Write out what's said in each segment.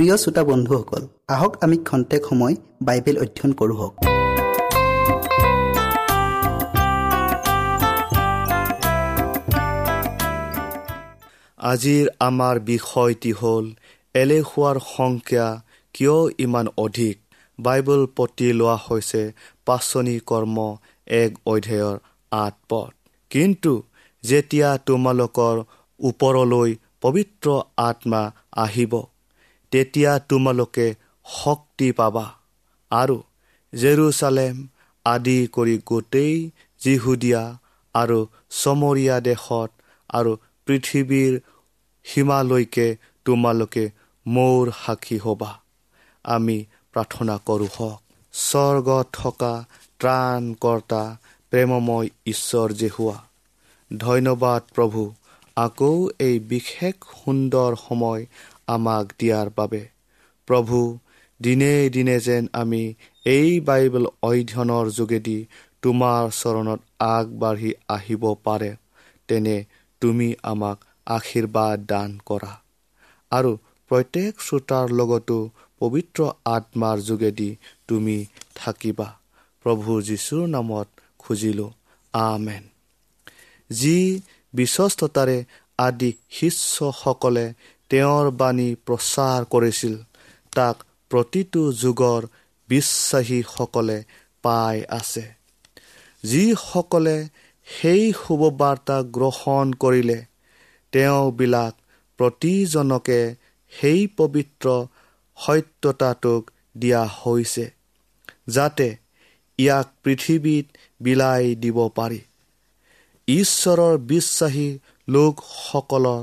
প্ৰিয় শ্ৰোতা বন্ধুসকল আহক আমি খন্তেক সময় বাইবেল অধ্যয়ন কৰোঁ আজিৰ আমাৰ বিষয়টি হ'ল এলেহুৱাৰ সংখ্যা কিয় ইমান অধিক? বাইবেল পতি লোৱা হৈছে পাচনি কৰ্ম এক অধ্যায়ৰ আঠ পদ। কিন্তু যেতিয়া তোমালোকৰ ওপৰলৈ পবিত্ৰ আত্মা আহিব তেতিয়া তোমালোকে শক্তি পাবা। আৰু জেৰুচালেম আদি কৰি গোটেই যিহুদীয়া আৰু চমৰীয়া দেশত আৰু পৃথিৱীৰ সীমালৈকে তোমালোকে মোৰ সাক্ষী হ'বা। আমি প্ৰাৰ্থনা কৰোঁ হওক। স্বৰ্গত থকা ত্ৰাণকৰ্তা প্ৰেমময় ঈশ্বৰ যে হোৱা। ধন্যবাদ প্ৰভু। আকৌ এই বিশেষ সুন্দৰ সময় আমাক দিয়াৰ বাবে। প্ৰভু দিনে দিনে যেন আমি এই বাইবেল অধ্যয়নৰ যোগেদি তোমাৰ চৰণত আগবাঢ়ি আহিব পাৰে তেনে তুমি আমাক আশীৰ্বাদ দান কৰা। আৰু প্ৰত্যেক শ্ৰোতাৰ লগতো পবিত্ৰ আত্মাৰ যোগেদি তুমি থাকিবা। প্ৰভু যীশুৰ নামত খুজিলোঁ আমেন। যি বিশ্বস্ততাৰে আদি শিষ্যসকলে তেওঁৰ বাণী প্ৰচাৰ কৰিছিল। তাক প্ৰতিটো যুগৰ বিশ্বাসীসকলে পাই আছে। যিসকলে সেই শুভবাৰ্তা গ্ৰহণ কৰিলে তেওঁবিলাক প্ৰতিজনকে সেই পবিত্ৰ সত্যতাটোক দিয়া হৈছে যাতে ইয়াক পৃথিৱীত বিলাই দিব পাৰি। ঈশ্বৰৰ বিশ্বাসী লোকসকলৰ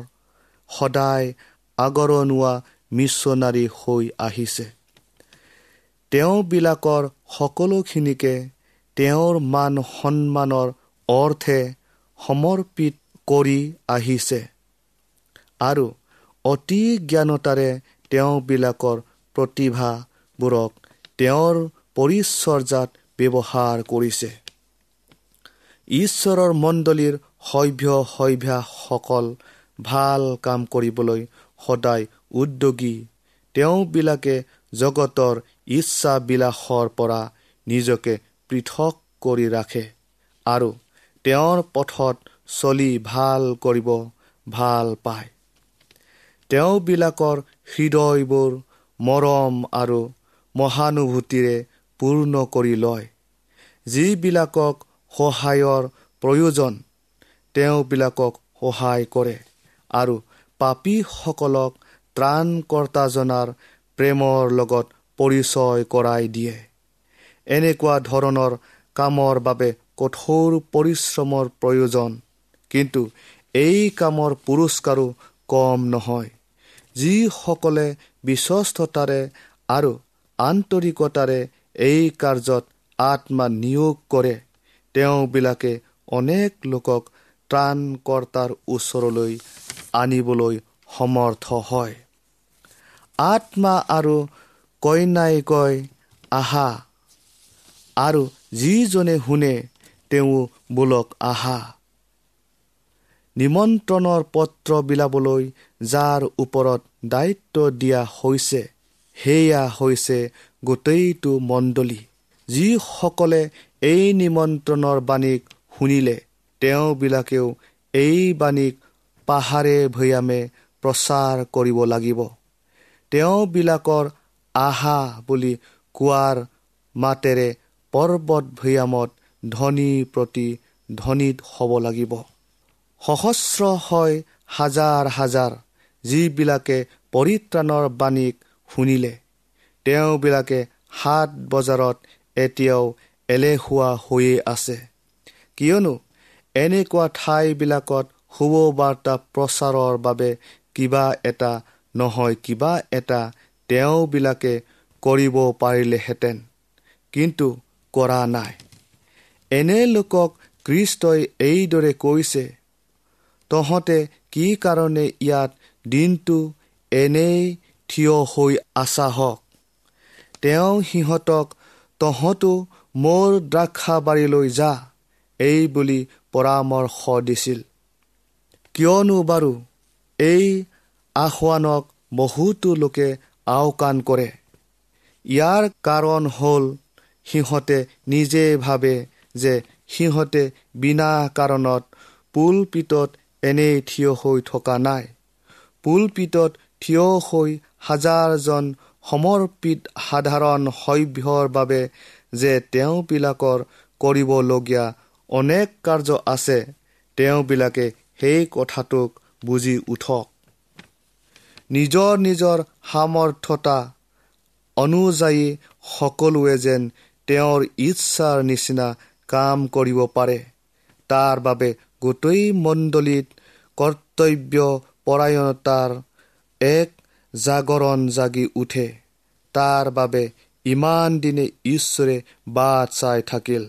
সদায় আগৰণুৱা মিছনাৰী হৈ আহিছে। তেওঁবিলাকৰ সকলোখিনিকে তেওঁৰ মান সন্মানৰ অৰ্থে সমৰ্পিত কৰি আহিছে আৰু অতি জ্ঞানতাৰে তেওঁবিলাকৰ প্ৰতিভাবোৰক তেওঁৰ পৰিচৰ্যাত ব্যৱহাৰ কৰিছে। ঈশ্বৰৰ মণ্ডলীৰ সভ্য সভ্যাসকল ভাল কাম কৰিবলৈ সদায় উদ্যোগী। তেওঁবিলাকে জগতৰ ইচ্ছাবিলাসৰ পৰা নিজকে পৃথক কৰি ৰাখে আৰু তেওঁৰ পথত চলি ভাল কৰিব ভাল পায়। তেওঁবিলাকৰ হৃদয়বোৰ মৰম আৰু মহানুভূতিৰে পূৰ্ণ কৰি লয়। যিবিলাকক সহায়ৰ প্ৰয়োজন তেওঁবিলাকক সহায় কৰে আৰু পাপীসকলক ত্ৰাণকৰ্তাজনাৰ প্ৰেমৰ লগত পৰিচয় কৰাই দিয়ে। এনেকুৱা ধৰণৰ কামৰ বাবে কঠোৰ পৰিশ্ৰমৰ প্ৰয়োজন কিন্তু এই কামৰ পুৰস্কাৰো কম নহয়। যিসকলে বিশ্বস্ততাৰে আৰু আন্তৰিকতাৰে এই কাৰ্যত আত্মা নিয়োগ কৰে তেওঁবিলাকে অনেক লোকক ত্ৰাণকৰ্তাৰ ওচৰলৈ আনিবলৈ সমৰ্থ হয়। আত্মা আৰু কইনাই কয় আহা। আৰু যিজনে শুনে তেওঁ বোলক আহা। নিমন্ত্ৰণৰ পত্ৰ বিলাবলৈ যাৰ ওপৰত দায়িত্ব দিয়া হৈছে সেয়া হৈছে গোটেইটো মণ্ডলী। যিসকলে এই নিমন্ত্ৰণৰ বাণীক শুনিলে তেওঁবিলাকেও এই বাণীক পাহাৰে ভৈয়ামে প্ৰচাৰ কৰিব লাগিব। তেওঁবিলাকৰ আহা বুলি কোৱাৰ মাতেৰে পৰ্বত ভৈয়ামত ধনী প্ৰতি ধনীত হ'ব লাগিব। সহস্ৰ হয় হাজাৰ হাজাৰ যিবিলাকে পৰিত্ৰাণৰ বাণীক শুনিলে তেওঁবিলাকে সাত বজাৰত এতিয়াও এলেহুৱা হৈয়ে আছে। কিয়নো এনেকুৱা ঠাইবিলাকত শুভবাৰ্তা প্ৰচাৰৰ বাবে কিবা এটা নহয় কিবা এটা তেওঁবিলাকে কৰিব পাৰিলেহেঁতেন কিন্তু কৰা নাই। এনে লোকক কৃষ্টই এইদৰে কৈছে তহঁতে কি কাৰণে ইয়াত দিনটো এনেই থিয় হৈ আছা হওক তেওঁ সিহঁতক তহঁতো মোৰ দ্ৰাক্ষাবাৰীলৈ যা এই বুলি পৰামৰ্শ দিছিল। কিয়নো বাৰু এই আহ্বানক বহুতো লোকে আওকাণ কৰে। ইয়াৰ কাৰণ হ'ল সিহঁতে নিজে ভাবে যে সিহঁতে বিনা কাৰণত পুলপিতত এনেই থিয় হৈ থকা নাই। পুলপিতত থিয় হৈ হাজাৰজন সমৰ্পিত সাধাৰণ সভ্যৰ বাবে যে তেওঁবিলাকৰ কৰিবলগীয়া অনেক কাৰ্য আছে তেওঁবিলাকে সেই কথাটোক বুজি উঠক। নিজৰ নিজৰ সামৰ্থতা অনুযায়ী সকলোৱে যেন তেওঁৰ ইচ্ছাৰ নিচিনা কাম কৰিব পাৰে। তাৰ বাবে গোটেই মণ্ডলীত কৰ্তব্য পৰায়ণতাৰ এক জাগৰণ জাগি উঠে। তাৰ বাবে ইমান দিনে ঈশ্বৰে বাট চাই থাকিল।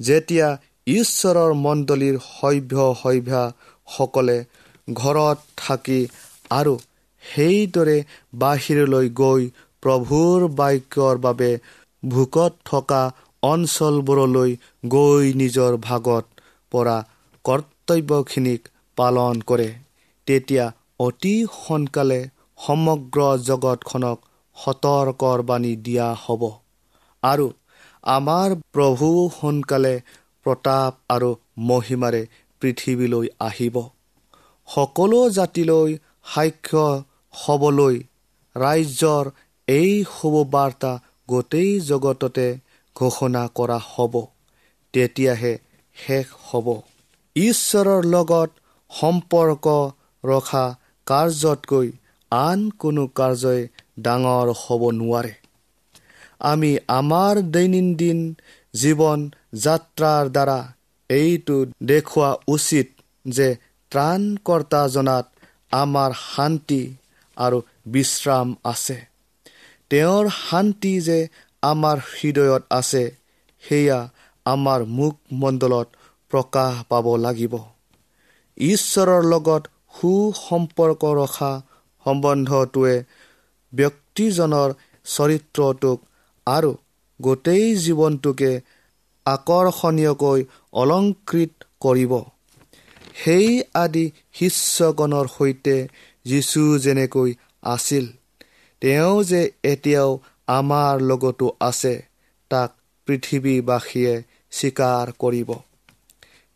যেতিয়া ঈশ্বৰৰ মণ্ডলীৰ সভ্য সভ্যাসকলে ঘৰত থাকি আৰু সেইদৰে বাহিৰলৈ গৈ প্ৰভুৰ বাক্যৰ বাবে ভোকত থকা অঞ্চলবোৰলৈ গৈ নিজৰ ভাগত পৰা কৰ্তব্যখিনিক পালন কৰে। তেতিয়া অতি সোনকালে সমগ্ৰ জগতখনক সতৰ্কৰ বাণী দিয়া হ'ব। আৰু আমাৰ প্ৰভু সোনকালে প্ৰতাপ আৰু মহিমাৰে পৃথিৱীলৈ আহিব। সকলো জাতিলৈ সাক্ষ্য হ'বলৈ ৰাজ্যৰ এই শুভবাৰ্তা গোটেই জগততে ঘোষণা কৰা হ'ব। তেতিয়াহে শেষ হ'ব। ঈশ্বৰৰ লগত সম্পৰ্ক ৰখা কাৰ্যতকৈ আন কোনো কাৰ্যই ডাঙৰ হ'ব নোৱাৰে। আমি আমাৰ দৈনন্দিন জীৱন যাত্ৰাৰ দ্বাৰা এইটো দেখুওৱা উচিত যে ত্ৰাণকৰ্তাজনাত আমাৰ শান্তি আৰু বিশ্ৰাম আছে। তেওঁৰ শান্তি যে আমাৰ হৃদয়ত আছে সেয়া আমাৰ মুখমণ্ডলত প্ৰকাশ পাব লাগিব। ঈশ্বৰৰ লগত সু সম্পৰ্ক ৰখা সম্বন্ধটোৱে ব্যক্তিজনৰ চৰিত্ৰটোক আৰু গোটেই জীৱনটোকে আকৰ্ষণীয়কৈ অলংকৃত কৰিব। সেই আদি শিষ্যগণৰ সৈতে যীশু যেনেকৈ আছিল তেওঁ যে এতিয়াও আমাৰ লগতো আছে তাক পৃথিৱীবাসীয়ে স্বীকাৰ কৰিব।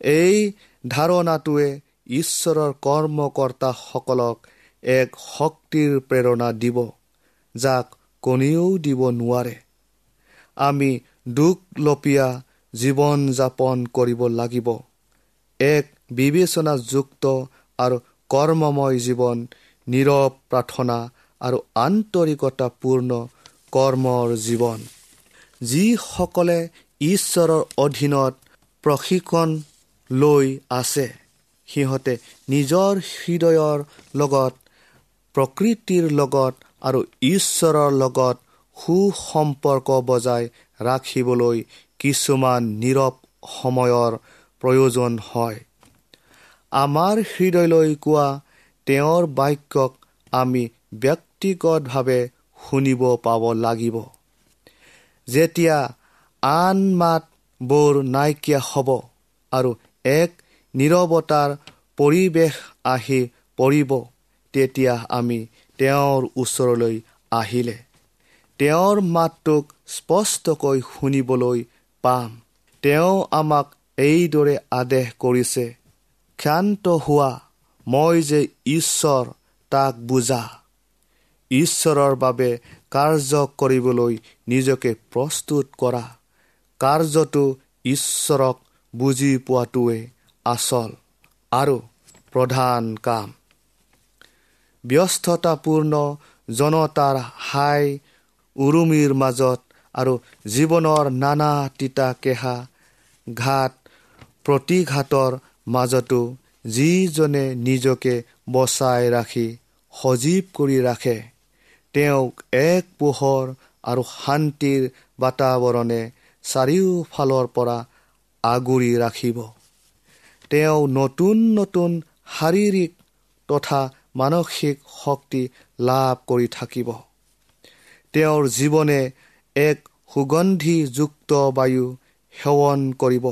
এই ধাৰণাটোৱে ঈশ্বৰৰ কৰ্মকৰ্তাসকলক এক শক্তিৰ প্ৰেৰণা দিব যাক কোনেও দিব নোৱাৰে। আমি দুখলপীয়া জীৱন যাপন কৰিব লাগিব। এক বিবেচনাযুক্ত আৰু কৰ্মময় জীৱন নীৰৱ প্ৰাৰ্থনা আৰু আন্তৰিকতাপূৰ্ণ কৰ্মৰ জীৱন। যিসকলে ঈশ্বৰৰ অধীনত প্ৰশিক্ষণ লৈ আছে সিহঁতে নিজৰ হৃদয়ৰ লগত প্ৰকৃতিৰ লগত আৰু ঈশ্বৰৰ লগত সুসম্পৰ্ক বজাই ৰাখিবলৈ কিছুমান নীৰৱ সময়ৰ প্ৰয়োজন হয়। আমাৰ হৃদয়লৈ কোৱা তেওঁৰ বাক্যক আমি ব্যক্তিগতভাৱে শুনিব পাব লাগিব। যেতিয়া আন মাতবোৰ নাইকিয়া হ'ব আৰু এক নীৰৱতাৰ পৰিৱেশ আহি পৰিব তেতিয়া আমি তেওঁৰ ওচৰলৈ আহিলে। তেওঁৰ মাতটোক স্পষ্টকৈ শুনিবলৈ পাম। তেওঁ আমাক এইদৰে আদেশ কৰিছে ক্ষান্ত হোৱা মই যে ঈশ্বৰ তাক বুজা। ঈশ্বৰৰ বাবে কাৰ্য কৰিবলৈ নিজকে প্ৰস্তুত কৰা। কাৰ্যটো ঈশ্বৰক বুজি পোৱাটোৱে আচল আৰু প্ৰধান কাম। ব্যস্ততাপূৰ্ণ জনতাৰ হাই উৰুমিৰ মাজত আৰু জীৱনৰ নানা তিতা কেহা ঘাট প্ৰতিঘাতৰ মাজতো যিজনে নিজকে বচাই ৰাখি সজীৱ কৰি ৰাখে তেওঁক এক পোহৰ আৰু শান্তিৰ বাতাৱৰণে চাৰিওফালৰ পৰা আগুৰি ৰাখিব। তেওঁ নতুন নতুন শাৰীৰিক তথা মানসিক শক্তি লাভ কৰি থাকিব। তেওঁৰ জীৱনে এক সুগন্ধিযুক্ত বায়ু সেৱন কৰিব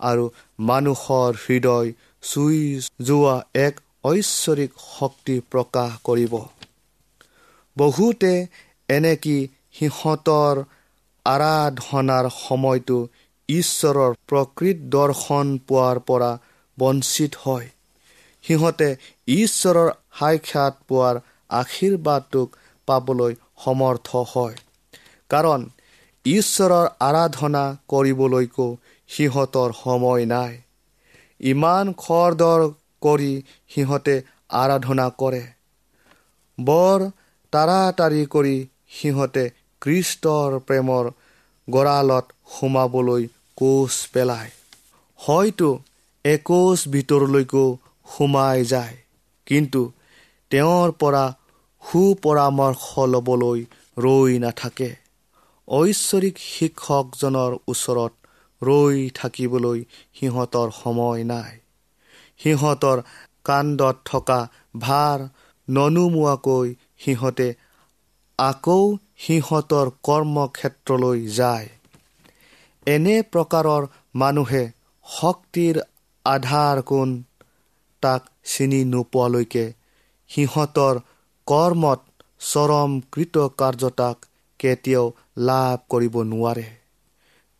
আৰু মানুহৰ হৃদয় চুই যোৱা এক ঐশ্বৰিক শক্তি প্ৰকাশ কৰিব। বহুতে এনেকি সিহঁতৰ আৰাধনাৰ সময়টো ঈশ্বৰৰ প্ৰকৃত দৰ্শন পোৱাৰ পৰা বঞ্চিত হয়। সিহঁতে ঈশ্বৰৰ সাক্ষাৎ পোৱাৰ আশীৰ্বাদটোক পাবলৈ সমৰ্থ হয়। কাৰণ ঈশ্বৰৰ আৰাধনা কৰিবলৈকো সিহঁতৰ সময় নাই। ইমান খৰদৰ কৰি সিহঁতে আৰাধনা কৰে। বৰ তাৰাতাৰি কৰি সিহঁতে কৃষ্টৰ প্ৰেমৰ গঁড়ালত সোমাবলৈ কোচ পেলায়। হয়তো একোচ ভিতৰলৈকো সোমাই যায় কিন্তু তেওঁৰ পৰা সুপৰামৰ্শ ল'বলৈ ৰৈ নাথাকে। ঐশ্বৰিক শিক্ষকজনৰ ওচৰত ৰৈ থাকিবলৈ সিহঁতৰ সময় নাই। সিহঁতৰ কাণ্ডত থকা ভাৰ ননুমোৱাকৈ সিহঁতে আকৌ সিহঁতৰ কৰ্মক্ষেত্ৰলৈ যায়। এনে প্ৰকাৰৰ মানুহে শক্তিৰ আধাৰ কোন তাক চিনি নোপোৱালৈকে সিহঁতৰ কৰ্মত চৰম কৃতকাৰ্যতাক কেতিয়াও লাভ কৰিব নোৱাৰে।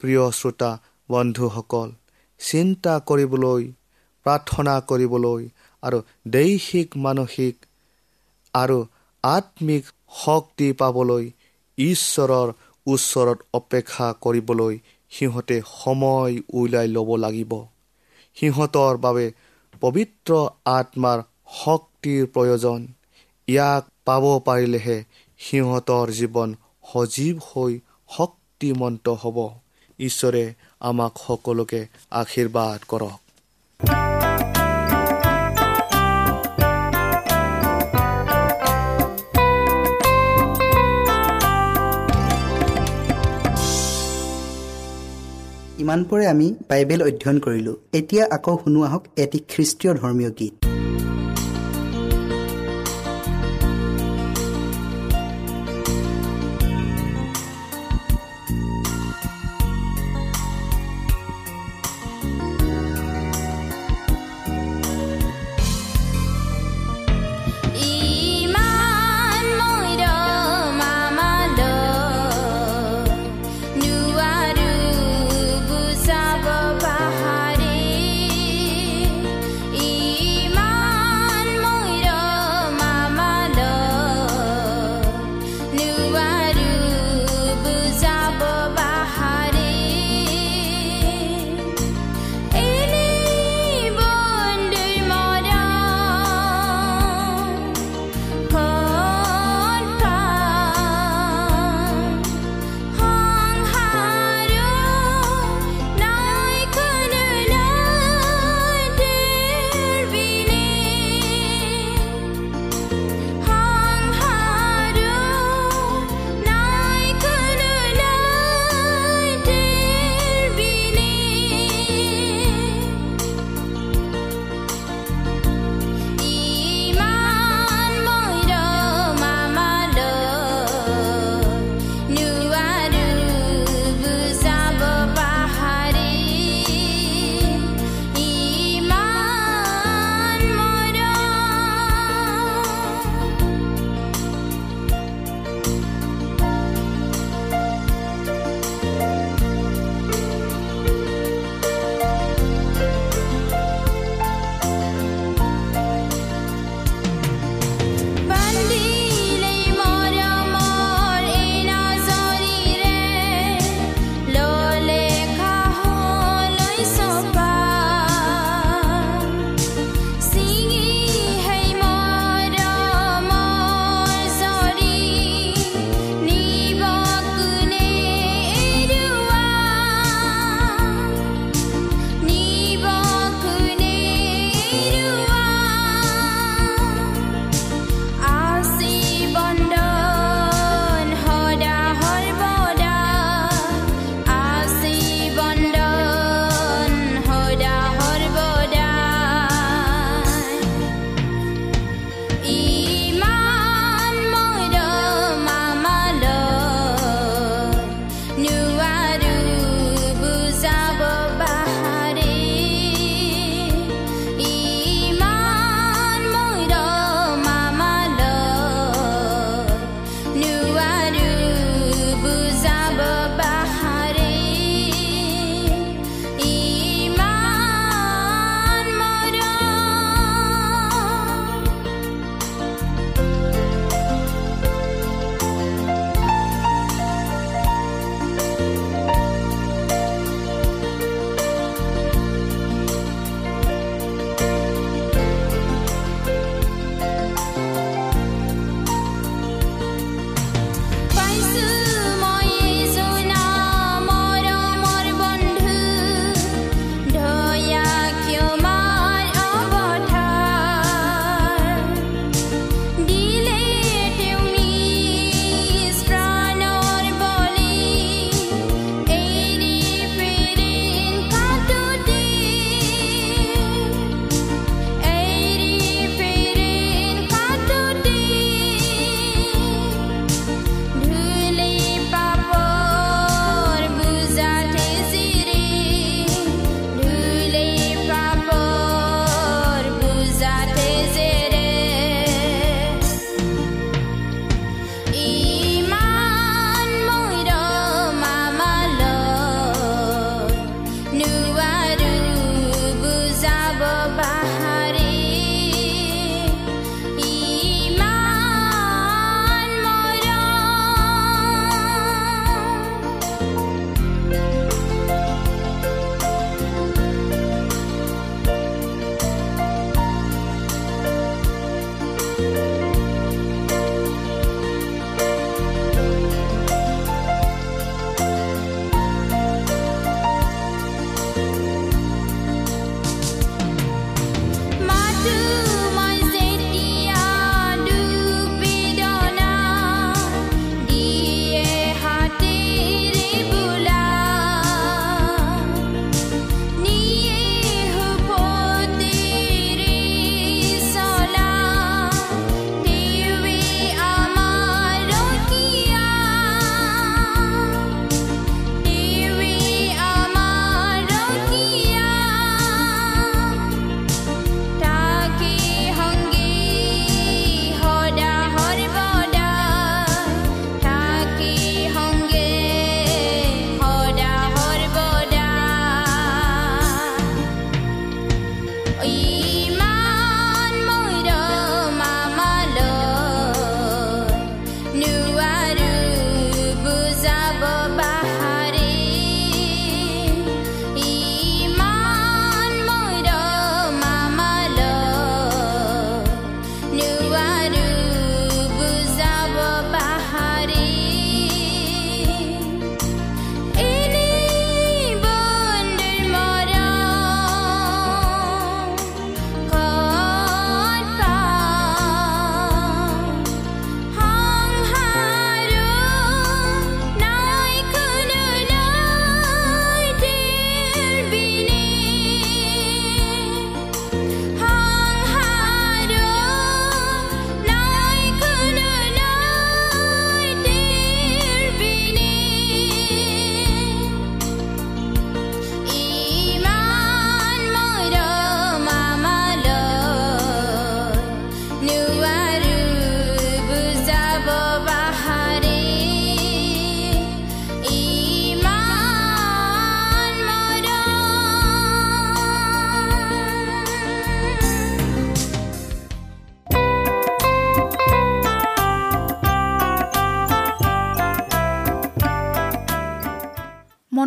প্ৰিয় শ্ৰোতা বন্ধুসকল চিন্তা কৰিবলৈ প্ৰাৰ্থনা কৰিবলৈ আৰু দৈহিক মানসিক আৰু আত্মিক শক্তি পাবলৈ ঈশ্বৰৰ ওচৰত অপেক্ষা কৰিবলৈ সিহঁতে সময় উলিয়াই ল'ব লাগিব। সিহঁতৰ বাবে পবিত্ৰ আত্মাৰ শক্তিৰ প্ৰয়োজন। ইয়াক পাব পাৰিলেহে সিহঁতৰ জীৱন সজীৱ হৈ শক্তিমন্ত হ'ব। ঈশ্বৰে আমাক সকলোকে আশীৰ্বাদ কৰক। ইমানপৰে আমি বাইবেল অধ্যয়ন কৰিলোঁ। এতিয়া আকৌ শুনো আহক এটি খ্ৰীষ্টীয় ধৰ্মীয় গীত।